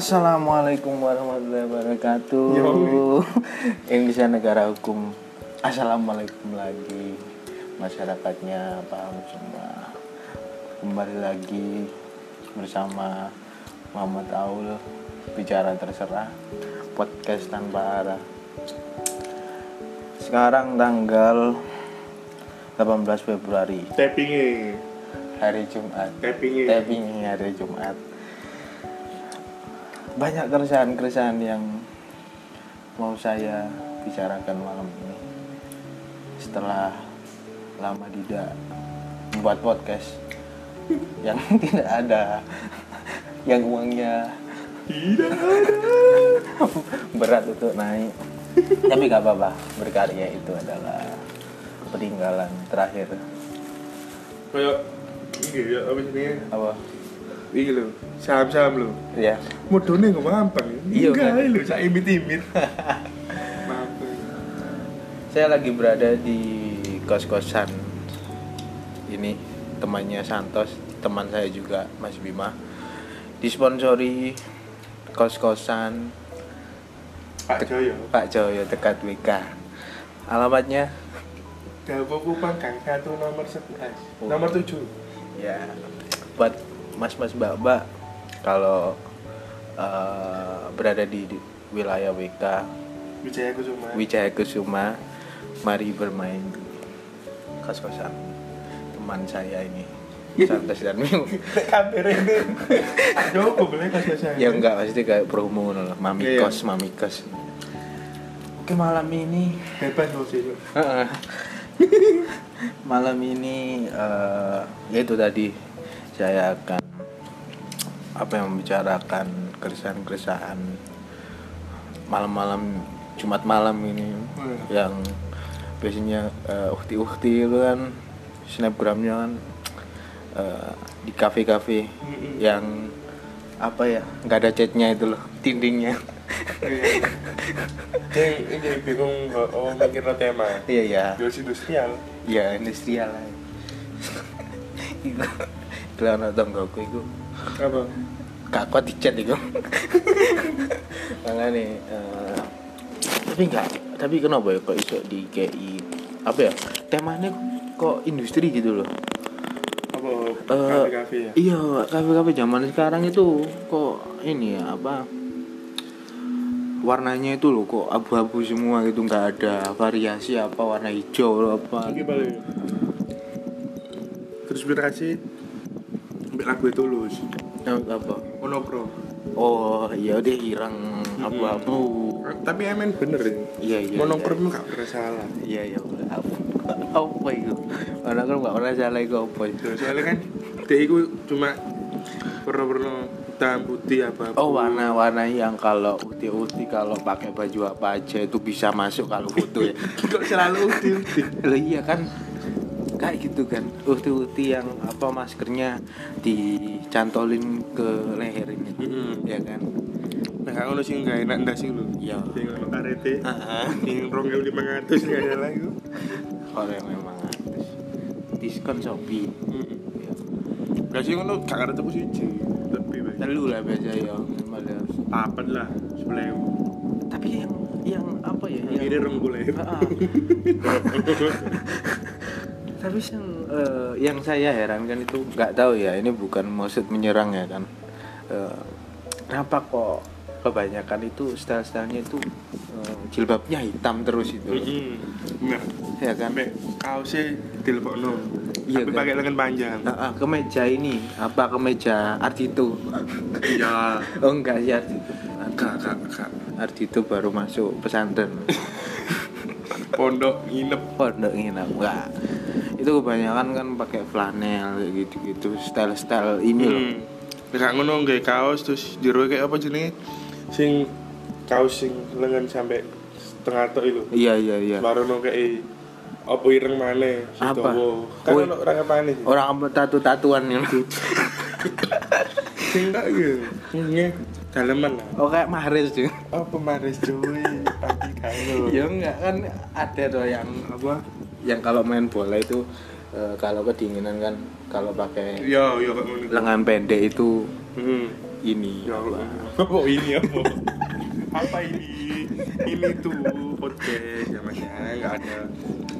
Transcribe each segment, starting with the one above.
Assalamualaikum warahmatullahi wabarakatuh. Yo. Indonesia negara hukum. Assalamualaikum lagi masyarakatnya paham semua. Kembali lagi bersama Muhammad Aul bicara terserah podcast tanpa arah. Sekarang tanggal 18 Februari Tappingnya, hari Jumat. Tapping hari Jumat. Banyak keresahan-keresahan yang mau saya bicarakan malam ini. Setelah lama tidak membuat podcast yang tidak ada yang uangnya Tidak berat untuk naik. Tapi gak apa-apa, berkarya itu adalah peninggalan terakhir. Kayak ini ya ini? Apa? Ini lo, saham-saham lo. Ya. Modalnya nggak gampang. Iya, Enggak lo, saya imit-imit. Mampang. Saya lagi berada di kos-kosan ini temannya Santos, teman saya juga Mas Bima. Disponsori kos-kosan Pak Joyo. Pak Joyo dekat WK. Alamatnya Dapo Kupang Gang 1 nomor 11. Oh. Nomor 7. ya buat mas-mas mbak-mbak kalau eh, berada di, di wilayah WK Wijaya Kusuma. Wijaya Kusuma, mari bermain kos-kosan teman saya ini. Santos dan Mio. Kamera ini. Joko boleh saya. ya enggak pasti kayak promo loh mami Iya. kos mami kos oke malam ini Bebas lo sih. malam ini eh, ya itu tadi saya akan apa yang membicarakan keresahan-keresahan malam-malam Jumat malam ini Hmm. yang biasanya eh, ukti-ukti itu kan snapgramnya kan eh, di kafe-kafe Mm-mm. yang apa ya nggak ada catnya itu loh dindingnya Iya. Jadi ini bingung oh mikir no tema. iya ya Bios industrial. ya industrial lah iku kalau anak tonggoku iku Apa? gak kuat dicat iku makanya eh, tapi enggak tapi kenapa ya kok iso di KI apa ya temanya kok industri gitu loh Apa? Eh, Kafe-kafe ya. iya kafe-kafe zaman sekarang itu kok ini ya apa warnanya itu loh kok abu-abu semua gitu nggak ada variasi apa warna hijau apa Iki paling terinspirasi ambil lagu itu tulus apa? Monopro. Oh iya deh hirang abu-abu. Tapi emen bener ya? Iya iya monopro itu gak pernah salah. Iya iya apa? Apa itu? Anak kan nggak pernah salah itu apa itu. Ya, soalnya kan dia itu cuma pernah-pernah hitam putih apa Oh warna-warna yang kalau uti-uti kalau pakai baju apa aja itu bisa masuk kalau foto ya. kok selalu Loh iya kan kayak gitu kan uti-uti yang apa maskernya dicantolin ke leher ini Mm-mm. ya kan nah kalau sih nggak enak ndak sih lu Iya. sing ono karete Heeh. sing rongel lima ratus nggak ada lagi kalau yang memang harus diskon shopee ya. Gak sih ngono gak karete ku siji lebih telu lah biasa ya malah. papat lah sebelah tapi yang yang apa ya yang kiri rong boleh Ah. tapi yang eh, yang saya herankan itu nggak tahu ya ini bukan maksud menyerang ya kan? Eh, kenapa kok kebanyakan itu style-stylenya itu eh, jilbabnya hitam terus itu? Loh. nah ya kan? Kaosnya dilebokno. Iya, tapi kan? pakai lengan panjang. Ah, ah, kemeja ini apa kemeja Ardito iya. Oh enggak sih Ardito kak kak kak Ardito baru masuk pesantren. Pondok nginep. Pondok nginep enggak itu kebanyakan kan pakai flanel kayak gitu-gitu style-style ini loh. Hmm. Gak ngono nggak kaos terus jero kayak apa jenenge sing kaos sing lengan sampai setengah tok itu. Iya iya iya. Baru no kayak apa ireng mana Apa? kan Oh, ono orang apa nih orang apa tatu-tatuan yang sing tak gitu ini daleman lah. Oh kayak Mahrez tuh apa maris cuy? Pagi kayo ya enggak kan ada tuh yang apa yang kalau main bola itu eh, kalau kedinginan kan kalau pakai Ya, ya lengan pendek itu Hmm. ini Ya apa? Oh ini apa? apa ini? Ini tuh podcast ya mas ya, nggak ada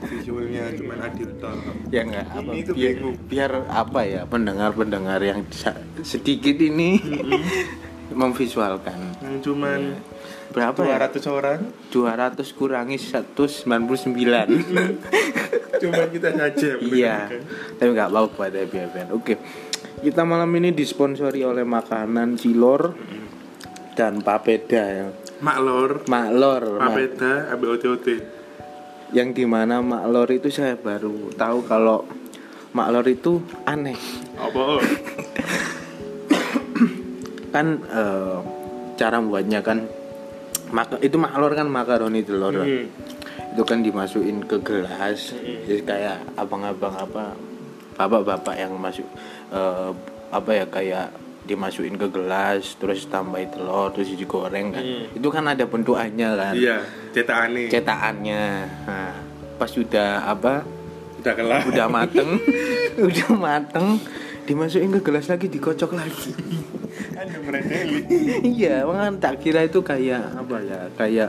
visualnya, cuman adil toh. ya enggak apa Ini tuh biar, bingung. biar apa ya pendengar-pendengar yang sa- sedikit ini memvisualkan Yang cuman berapa ya? 200 orang, 200 kurangi 199 cuman kita saja. iya. tapi nggak apa-apa deh biar oke. Kita malam ini disponsori oleh makanan cilor dan papeda ya. Maklor, maklor Ma- Papeda, OT-OT. yang di mana maklor itu saya baru tahu kalau maklor itu aneh. Apa? kan eh, cara buatnya kan maka itu maklor kan makaroni telur Hmm. itu kan dimasukin ke gelas jadi kayak abang-abang apa bapak-bapak yang masuk eh, apa ya kayak dimasukin ke gelas terus tambahin telur terus digoreng kan Hmm. itu kan ada bentukannya kan Iya, cetak aneh. cetakannya nah, pas sudah apa Udah kelar. udah mateng udah mateng dimasukin ke gelas lagi dikocok lagi meredeli. iya makanya tak kira itu kayak apa ya kayak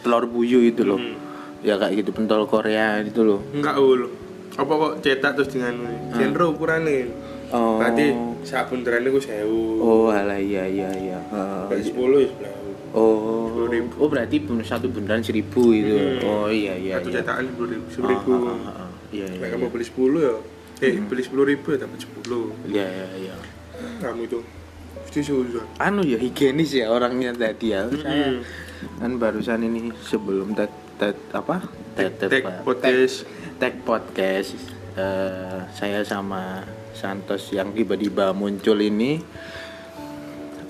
telur buyut itu loh Hmm. ya kayak gitu pentol Korea itu loh Enggak ul. Apa kok cetak terus dengan genre ukurannya? oh Berarti sak bunderan itu sewu. oh alah iya iya iya Oh, Berarti sepuluh ya sebelah. oh 10.000. oh berarti satu beneran seribu itu Hmm. oh iya iya Satu iya cetakan sepuluh ribu. Ah, Sepuluh ribu. ah, ah, ah. iya iya Nek iya kamu beli sepuluh ya. Eh beli sepuluh ribu ya dapat sepuluh. iya iya iya Kamu itu anu ya higienis ya orangnya tadi ya. Hmm. kan barusan ini sebelum tet, tet apa? Tek tet- tek podcast. tag podcast. Eh, saya sama Santos yang tiba-tiba muncul ini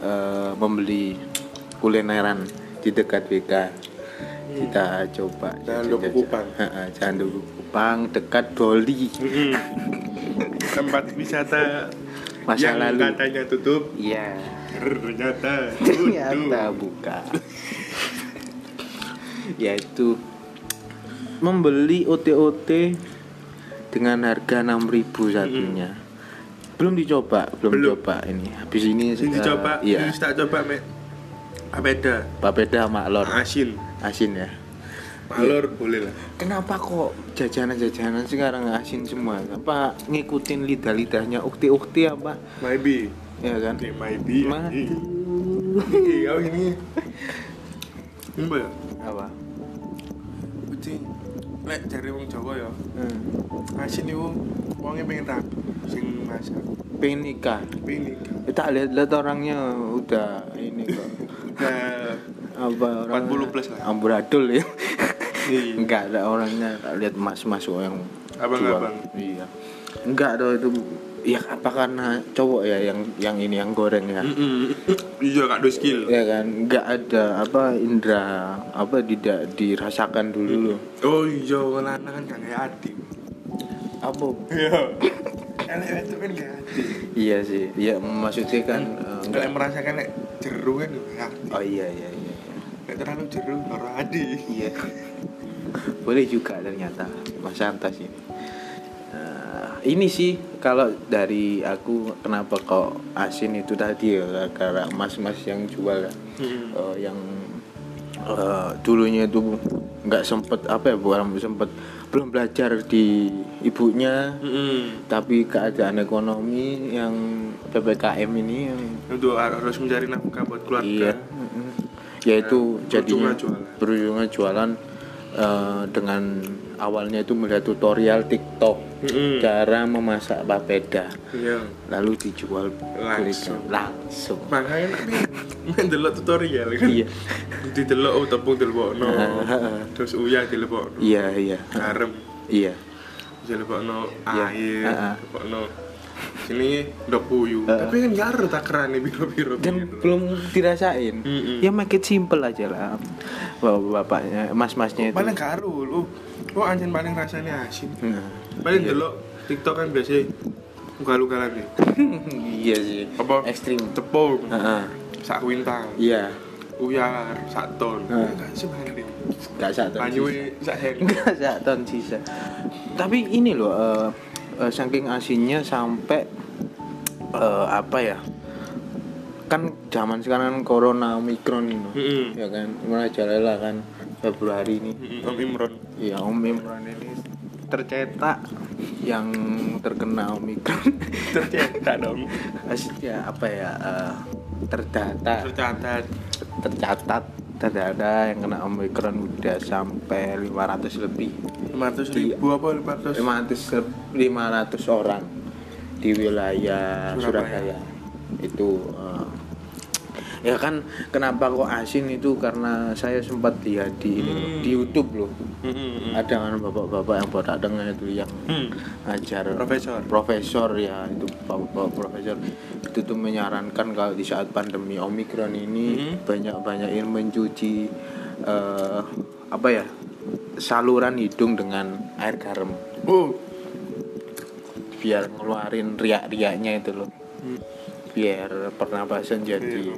eh, membeli kulineran di dekat BK kita coba. Jangan Duku Kupang. Kupang dekat Doli. Tempat wisata Masa yang lalu. katanya tutup. Iya. Ternyata ternyata buka. Yaitu membeli OT-OT dengan harga 6000 satunya. Belum dicoba belum, Belum. coba ini. Habis ini Sini eh, coba, iya. ini tak coba mek. Papeda, papeda maklor asin, asin ya malor boleh lah. kenapa kok jajanan-jajanan sekarang asin semua apa ngikutin lidah-lidahnya ukti-ukti apa Maybe, ya kan Oke, maybe. Madu. Iya, ini. Ini ya? apa Kucing. Lek cari wong Jawa ya. hmm. Asin itu wongnya pengen rapi, sing masak. pengen nikah Pengen nikah. Ya, tak lihat-lihat orangnya udah ini kok Nah, apa orang 40 plus lah. amburadul ya Iya. enggak ada orangnya tak lihat mas-mas kok yang Abang-abang. jual. iya enggak ada itu ya apa karena cowok ya yang yang ini yang goreng ya. Iya, kak do skill. ya kan enggak ada apa indra apa tidak dirasakan dulu Oh iya, lanang kan gak kayak hati. apa Iya. Itu kan gak hati. iya sih ya maksudnya kan eh, Kalau enggak merasakan lek jeru kan oh iya iya iya Lek terlalu jeru baru hati. Iya. Boleh juga ternyata Mas Santas ini. Eh, ini sih kalau dari aku kenapa kok asin itu tadi ya karena mas-mas yang jual kan. Hmm. Eh, yang eh, dulunya itu nggak sempet apa ya bukan sempet belum belajar di ibunya Mm-mm. tapi keadaan ekonomi yang ppkm ini yang Untuk harus mencari nafkah buat keluarga. Iya. Yaitu Nah, jadinya berujungnya jualan. eh, dengan awalnya itu melihat tutorial TikTok Mm-mm. cara memasak papeda Iya. lalu dijual Langsung. belikan. langsung. Makanya tapi main delok tutorial kan. Iya. Di delok oh tepung dilebokno. Terus uyah dilebokno. Iya iya. Garam Iya. dilebokno Iya. air, dilebokno sini ndok puyu. Tapi kan gak ada takrane biro-biro. Dan biro. belum dirasain. Mm-mm. Ya make it simple aja lah. Bapak-bapaknya, mas-masnya itu. paling karo lu. Oh anjen paling rasanya asin. Nah, Paling iya. delok TikTok kan biasa ugal-ugalan nih. iya sih. Apa? Ekstrim. Tepung, Heeh. sak kuintal, Iya. uyar, sak ton. Kan sebanding. Gak. Banyuwe sak hen. Enggak satu ton sisa. Tapi ini loh eh, eh, saking asinnya sampai eh, apa ya kan zaman sekarang corona omikron ini Mm-mm. ya kan merajalela kan Februari ini. Mm-mm, Om Imron. Ya Om Imran ini tercetak yang terkena omikron. Tercetak dong. Maksudnya apa ya eh, terdata tercatat. Tercatat terdata yang kena omikron udah sampai 500 lebih. 500 ribu apa 500 500 500 orang di wilayah Surabaya. Surabaya, itu eh, ya kan kenapa kok asin itu karena saya sempat lihat di Hmm. di YouTube loh Mm-mm. ada kan bapak-bapak yang botak tengah itu yang Hmm. ngajar Profesor. profesor ya itu bapak-bapak profesor itu tuh menyarankan kalau di saat pandemi omikron ini Mhm. banyak-banyakin mencuci eh, apa ya saluran hidung dengan air garam oh biar ngeluarin riak-riaknya itu loh Hmm. biar pernapasan jadi Iya.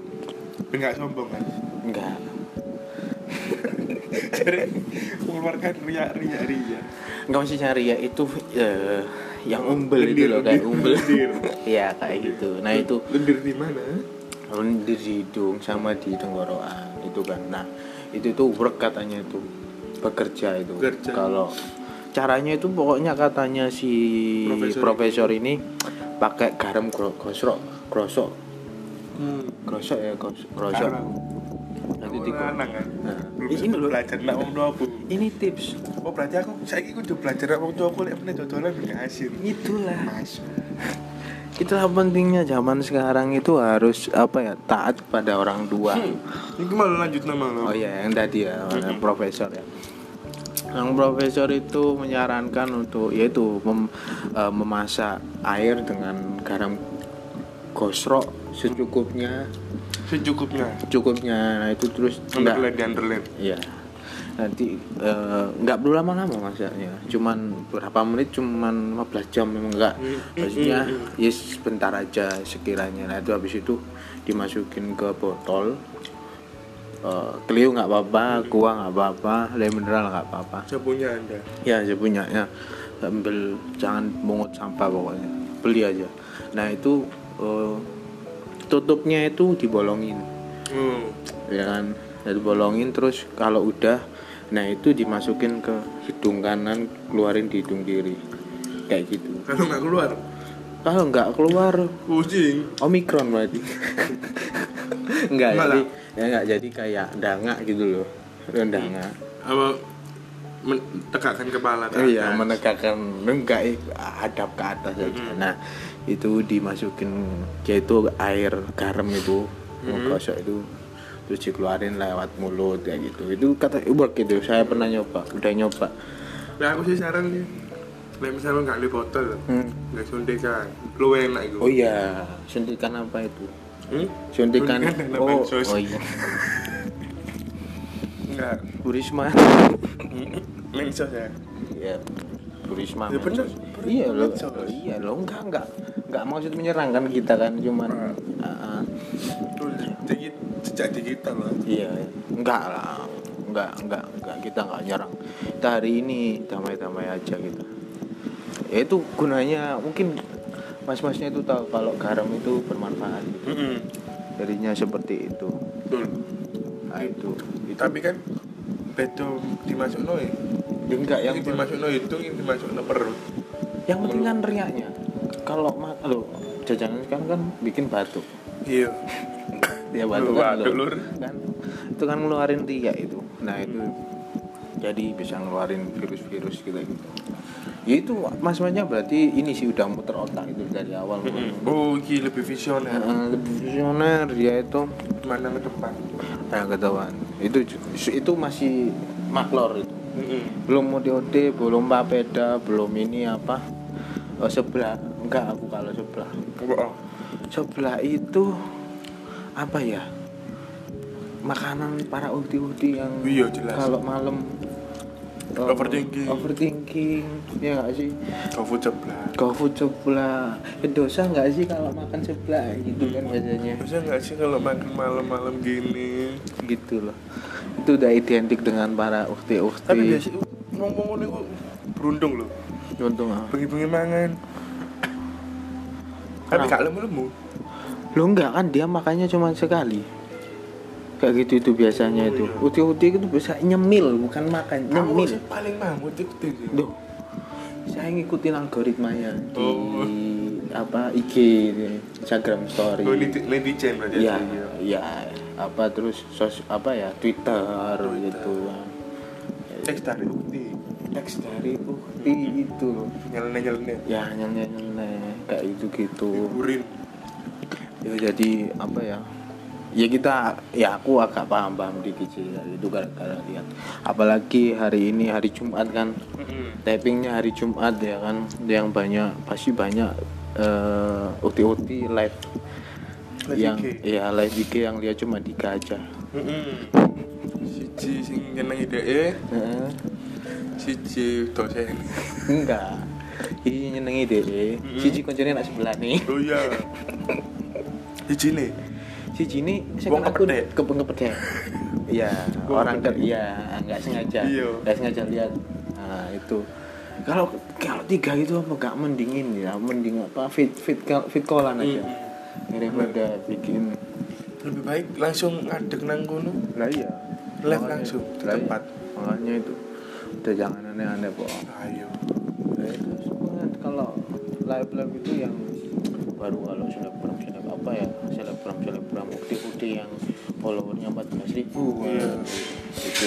Enggak sombong kan? Enggak jadi mengeluarkan ria ria ria enggak mesti cari ya itu eh, yang umbel itu Lendir, loh kayak umbel. Lendir. ya kayak gitu. Nah itu lendir di mana? Lendir di hidung sama di tenggorokan itu kan. Nah itu tuh work katanya itu bekerja itu. Kalau caranya itu pokoknya katanya si Profesor. profesor, ini pakai garam grosok hmm. grosok ya Garam. nanti lanang kan? Nah, belum ini loh. belajar nak wong tua aku ini tips. Oh berarti aku saya aku udah belajar nak wong tua aku lek meneh dodolan gak asin itulah. Mas. Itulah pentingnya zaman sekarang itu harus apa ya taat pada orang tua. Ini malu lanjut nama lo Oh iya, yang tadi ya, yang profesor ya. Yang profesor itu menyarankan untuk yaitu mem- eh, memasak air dengan garam gosrok secukupnya, secukupnya cukupnya. Nah itu terus enggak, underline underline iya. Nanti eh, nggak perlu lama-lama masaknya, cuman berapa menit, cuman 15 jam memang enggak. Maksudnya ya sebentar aja sekiranya. Nah itu habis itu dimasukin ke botol. Eh, Clio nggak apa-apa, kuah nggak apa-apa, lem mineral nggak apa-apa. saya punya anda Ya saya punya ya. Ambil jangan mungut sampah pokoknya. Beli aja. Nah itu eh, tutupnya itu dibolongin. Hmm. ya kan? Jadi bolongin terus kalau udah nah itu dimasukin ke hidung kanan keluarin di hidung kiri. Kayak gitu. Kalau nggak keluar? Kalau nggak keluar kucing. Omikron berarti. Nggak jadi ya nggak jadi kayak dangak gitu loh. Dangak apa men- tegakkan kepala ke iya menegakkan. Enggak eh, hadap ke atas aja. Nah itu dimasukin yaitu air garam itu gosok itu terus dikeluarin lewat mulut kayak gitu. Itu kata work gitu saya pernah nyoba udah nyoba. Nah, aku sih saran nih Nah, misalnya nggak di botol Hmm. nggak suntikan lu enak itu. Oh iya suntikan apa itu? Hmm? suntikan Suntikan oh oh iya. Nggak. Burisma. Mensos ya? Iya Burisma. Ya bener, iya lo Mensos. iya lo enggak enggak enggak maksud menyerang kan kita kan cuman itu dikit sejak digital lah Iya, enggak lah. Enggak, enggak, enggak kita enggak nyerang. Kita hari ini damai-damai aja kita. Ya itu gunanya mungkin mas-masnya itu tahu kalau garam itu bermanfaat. gitu. Mm-mm. Jadinya seperti itu. betul Nah, itu. itu. tapi kan bedo dimasuk no ya enggak yang yang dimasuk no hidung yang dimasuk no perut yang penting kan riaknya. Kalau mak lo jajanan sekarang kan bikin batuk. iya Ya batuk Lu kan, batuk, lo. Lur. kan itu kan ngeluarin riak itu. Nah, itu jadi bisa ngeluarin virus-virus gitu gitu. Ya itu mas-masnya berarti ini sih udah muter otak itu dari awal. oh ini lebih visioner lebih visioner dia itu mana ke depan ya ketahuan itu itu masih maklor itu belum mode belum papeda belum ini apa oh, sebelah. Enggak aku kalau sebelah. Oh sebelah itu apa ya? Makanan para ukti-ukti yang Iya, jelas. kalau malam. Overthinking. overthinking ya nggak sih? GoFood sebelah. GoFood sebelah. Eh, dosa nggak sih kalau makan sebelah gitu kan biasanya? Bisa nggak sih kalau makan malam-malam gini? Gitu loh itu udah identik dengan para tapi ukti-ukti biasa ngomong ngomong itu beruntung loh untung ah. bengi-bengi mangan tapi Kenapa? gak lemu-lemu Lo enggak kan dia makannya cuma sekali. Kayak gitu itu biasanya Oh, itu. iya. Uti-uti itu bisa nyemil bukan makan, kamu nyemil. paling mamut itu Duh. Saya ngikutin algoritmanya di Oh. apa IG Instagram story. oh ini netizen berarti ya, ya ya apa terus sos apa ya Twitter, Twitter. gitu. teks dari bukti Teks dari bukti itu. nyelene nyelene Ya nyanyi kayak gitu gitu. hiburin ya jadi apa ya? Ya kita ya aku agak paham paham dikit sih ya, itu gara-gara lihat. Apalagi hari ini hari Jumat kan. Tappingnya hari Jumat ya kan. Yang banyak pasti banyak eh uti-uti live. Live yang IG. ya live IG yang lihat cuma tiga aja. Siji sing nyenengi dhek Heeh. Siji dosen enggak. Ini nyenengi deh siji koncone nak sebelah nih. Oh iya. Siji nih? Siji ini Wong kepedek. ke kepedek iya orang ke kepedek. iya nggak sengaja. Iya. nggak sengaja lihat. Nah itu. Kalau kalau tiga itu apa nggak mendingin ya? Mending apa fit fit fit callan aja. Daripada bikin. Lebih baik langsung ngadeg nang kono. Lah iya. Live langsung, di tempat. makanya itu udah jangan aneh-aneh kok ayo. Nah, itu kalau live live itu yang baru kalau selebgram seleb apa ya? Selebgram selebgram bukti-bukti yang followernya 14.000 ribu. Iya. itu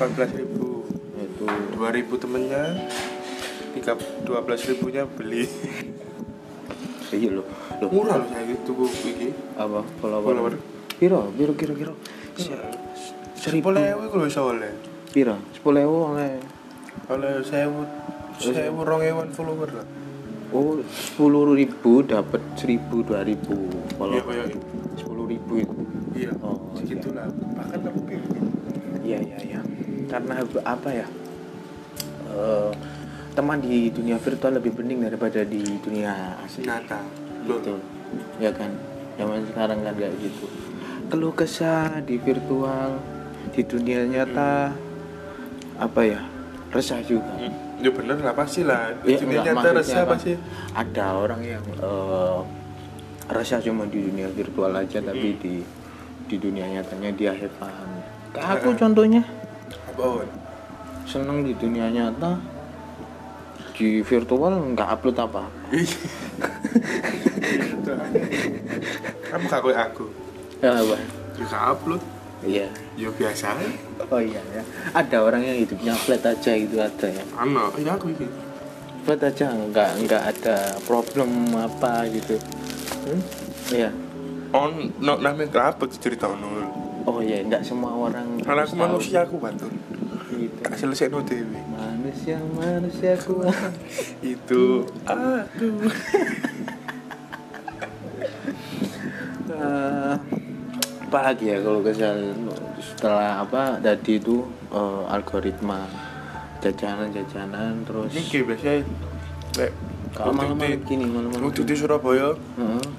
14 ribu. Itu 2000 temennya tiga dua belas ribunya beli. Iya loh. Loh. Murah loh saya gitu iki. Apa? Follower? Follower. piro? Piro kira kira seribu. Ewu kalau bisa oleh piro sepuluh ewu oleh oleh sewu sewu rong ewan follower lah oh sepuluh ribu dapat seribu dua ribu iya follower kayak sepuluh ribu itu iya Oh, segitulah bahkan lebih Iya iya iya. Karena apa ya? Eh, teman di dunia virtual lebih penting daripada di dunia asli. nyata Gitu. Ya kan? Zaman sekarang kan kayak gitu. Keluh kesah di virtual, di dunia nyata apa ya? Resah juga. ya bener lah pasti lah. Ya, enggak, nyata rasa kan pasti. Ada orang yang eh, resah cuma di dunia virtual aja tapi di di dunia nyatanya dia have fun. Kayak aku contohnya. Apa Wan? seneng di dunia nyata di virtual nggak upload apa kamu gak kayak aku? Ya apa? Ya gak upload iya. Ya biasa. Oh iya ya. Ada orang yang hidupnya flat aja gitu ada ya? Ano ya aku ini flat aja nggak nggak ada problem apa gitu. Hmm? iya. On no namanya kenapa tuh cerita nol oh iya nggak semua orang karena aku manusia aku bantu. Gitu. tak selesai no dewi manusia manusia kuat itu aduh apa lagi ya kalau kesal setelah apa tadi itu eh, algoritma jajanan-jajanan terus ini kayak biasanya kayak kalau malam-malam gini malam-malam waktu di Surabaya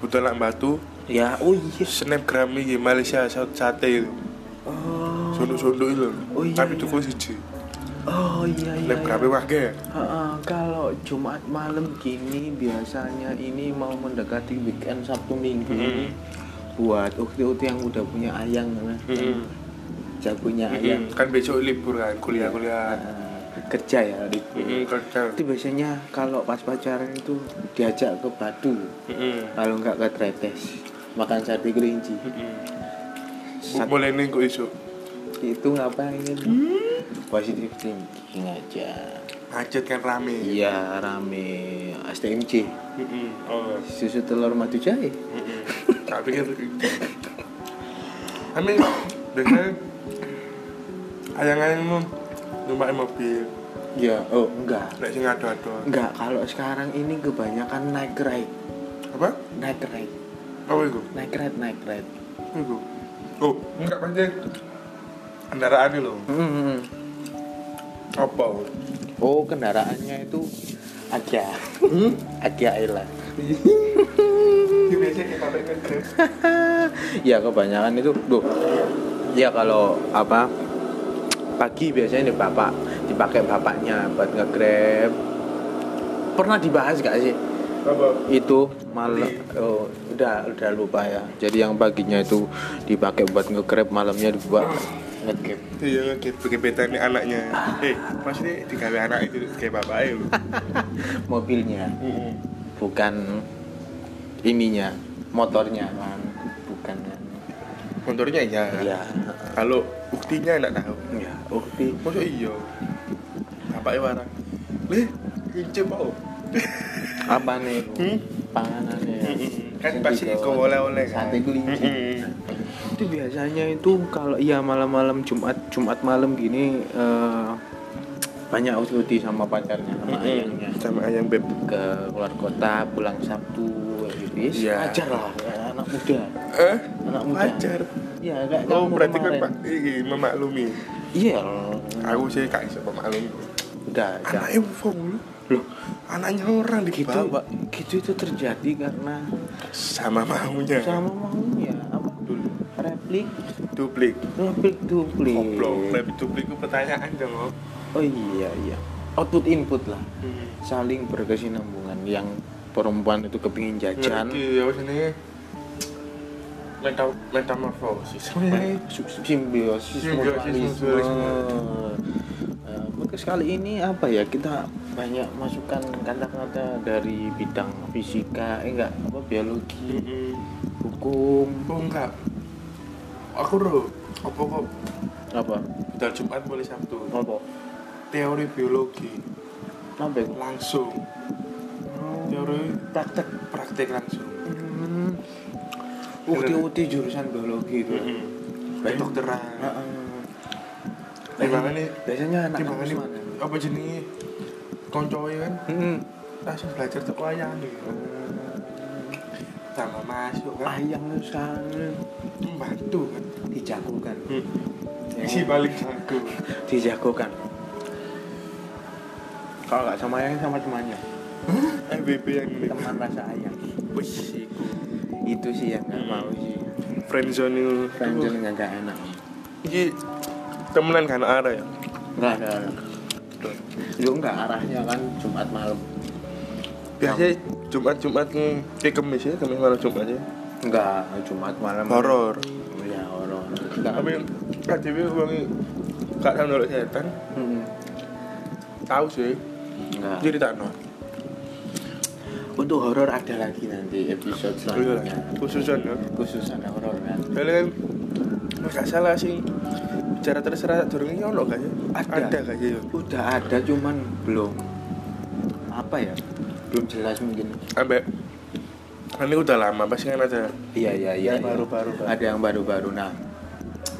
anak batu ya oh iya. Snapgram ini Malaysia sa- sate itu. Oh. Sondo-sondo itu Oh, iya, tapi iya. tuku siji. Oh iya iya, snapgramnya iya. wage Heeh, kalau Jumat malam gini biasanya ini mau mendekati weekend Sabtu Minggu Mm-mm. Buat ukti-ukti yang udah punya ayang nah, Mm-mm. jagonya ayang. Kan besok libur kan kuliah-kuliah. Eh, kerja ya libur. Mm-mm, kerja. Itu biasanya kalau pas pacaran itu diajak ke Batu Mm-mm. kalau nggak ke Tretes makan sate kelinci. Sat- mulai nih kok isu itu ngapain positif thinking aja. Macet kan rame? Iya rame. STMC Mm-mm. oh. Susu telur madu jahe Mm-mm. tak pikir kami biasanya ayang-ayang nu numpak mobil. Ya oh enggak. Nek sing ado-ado. Enggak kalau sekarang ini kebanyakan naik ride. Apa? Naik ride. Apa itu? Naik ride naik ride. Itu. Oh enggak pancen kendaraan ini loh. Hmm. apa? Oh kendaraannya itu ada ada Ayla ini ya kebanyakan itu tuh ya kalau apa pagi biasanya nih bapak dipakai bapaknya buat nge-grab. Pernah dibahas gak sih? Apa? Itu malam oh, udah udah lupa ya. Jadi yang paginya itu dipakai buat nge-grab malamnya dibuat nge-grab. Iya kayak gebetan nih anaknya. Eh maksudnya digawe anak itu kayak bapak ya? Mobilnya. Bukan ininya motornya kan bukan. Kan motornya iya. Iya. Kalau buktinya enggak tahu. Ya bukti masa iya? Bapaknya warang. Leh kincip oh apa nih Hmm? panganannya kan Sing pasti digawa- kau oleh-oleh kan. Sate kelinci. Itu biasanya itu kalau ya malam-malam Jumat Jumat malam gini eh, banyak Usuti sama pacarnya sama ayangnya. Sama ayang beb. Ke luar kota pulang Sabtu Yes, Iya. wajar lah ya, anak muda. Eh? Anak muda. Wajar. Ya kayak oh kamu berarti kan pak ini memaklumi. Iya. Aku sih kak bisa memaklumi. Udah udah anaknya full loh anaknya orang gitu dibawa gitu itu terjadi karena sama maunya. Sama maunya. Apa dulu replik. Duplik. Replik duplik. Goblok lebih duplik itu pertanyaan dong oh. oh iya iya. Output input lah. Hmm. saling berkesinambungan yang perempuan itu kepingin jajan. Ngerti ya meta metamorfosis simbiosis Simbiosis mutualisme. Eh, maka sekali ini apa ya kita banyak masukkan kata-kata dari bidang fisika eh enggak apa biologi Mm-mm. hukum. Oh enggak aku bro apa kok? Apa? Budal Jumat mulai Sabtu. Apa? Teori biologi. Itu? langsung teori praktek praktek langsung. Hmm. ukti-ukti jurusan biologi itu. Baik dokteran. Heeh. timbangan nih biasanya anak timbangan mana? apa jenis koncoy kan? Hmm. langsung belajar tuh wayang nih tambah masuk kan? Ayam sana membantu kan? Dijagokan. Si balik jago. Dijagokan. Kalau nggak sama ayam sama temannya MBB yang ini. Teman rasa ayam. Wis iku. Itu sih yang nggak mau sih. Friendzone itu. Friendzone nggak nggak enak. Iki temenan kan arah ya? Nggak ada itu nggak arahnya kan Jumat malam. Biasanya Jumat Jumat kayak kemis ya kemis malam Jumat ya? Nggak Jumat malam. Horor. Ya horor. Tapi KDW uangnya gak tahu nolok setan. Hmm. tahu sih. Nggak. Jadi tak no untuk horor ada lagi nanti episode selanjutnya. khususan ya. Khusus ada horor kan Soalnya kan nggak salah sih. Bicara terserah ini ono gak ya? Ada. Ada gak ya? udah ada cuman belum. Apa ya? Belum jelas mungkin. Ambek. Ini udah lama pasti kan ada iya iya iya. Yang iya. baru-baru, ada yang baru-baru. Nah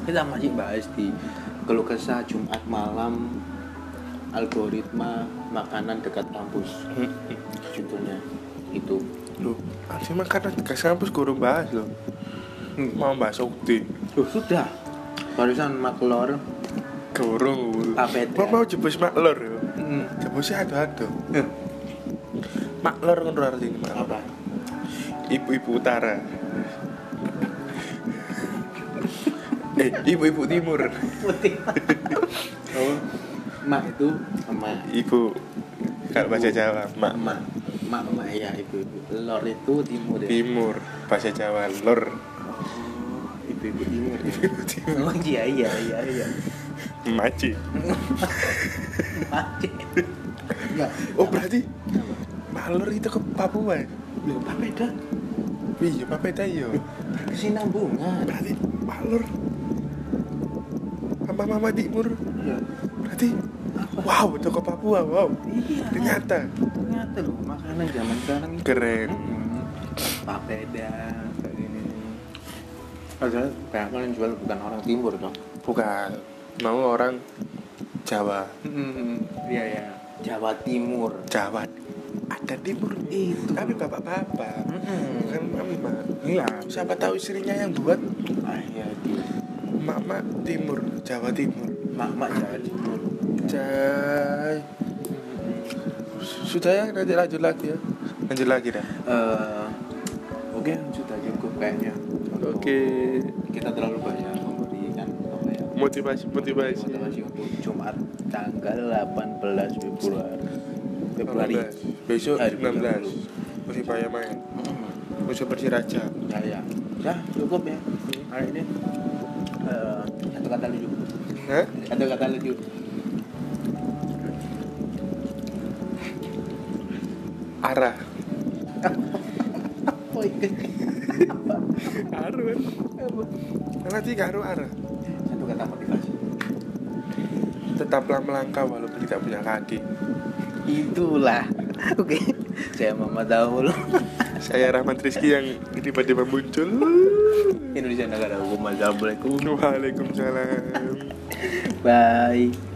kita masih bahas di keluh kesah Jumat malam algoritma makanan dekat kampus. Judulnya itu. Loh, asli makanan gas kampus guru bahas loh. Mau bahas ukti. Loh, sudah. Barusan maklor Gorong Papeda. Mau mau jebus maklor ya? Hmm. Jebusnya ada-ada. Maklor kan artinya maklor apa? Ibu-ibu utara. Eh, ibu-ibu timur. Putih oh mak itu emak Ibu. Kalau bahasa Jawa, mak. Emak mak emak ya ibu ibu lor itu timur ya? Timur Bahasa Jawa, lor. Oh ibu ibu timur ya? Ibu timur. Oh iya iya iya iya. Maci. Macet. Enggak. Oh berarti Malor itu ke Papua ya? Papeda? Iya, Papeda iya. Kesinambungan. Berarti Malor Mama Mama Timur. Iya. Berarti Wow, ke Papua, wow Iya. Ternyata Ternyata loh, makanan zaman sekarang itu. Keren Hmm. Papeda kayak gini. Padahal banyak yang jual bukan orang timur toh. Bukan Mau orang Jawa Iya ya. Jawa Timur. Jawa Ada Timur Itu. Tapi bapak-bapak Mm-mm. Kan mama Iya. Siapa tahu istrinya yang buat Ah iya Mama Timur Jawa Timur mak-mak Jawa Timur. Jai. Sudah ya, nanti lanjut lagi ya. Lanjut lagi dah. Eh, Oke, sudah cukup kayaknya. Oke. Kita terlalu banyak memberikan apa ya? Motivasi, motivasi. Motivasi untuk Jumat tanggal 18 Februari. Februari. 18. besok Hari 19 Persibaya main. Mm. musuh Persiraja ya ya ya cukup ya. Hari ini Eh, satu kata lucu Hah? satu kata lucu arah. Aru kan nanti karo arah? Satu kata motivasi tetaplah melangkah walaupun tidak punya kaki. Itulah. Oke. Saya Mama Dahul. Saya Rahmat Rizky yang tiba-tiba muncul. Indonesia negara hukum. Assalamualaikum. Waalaikumsalam. Bye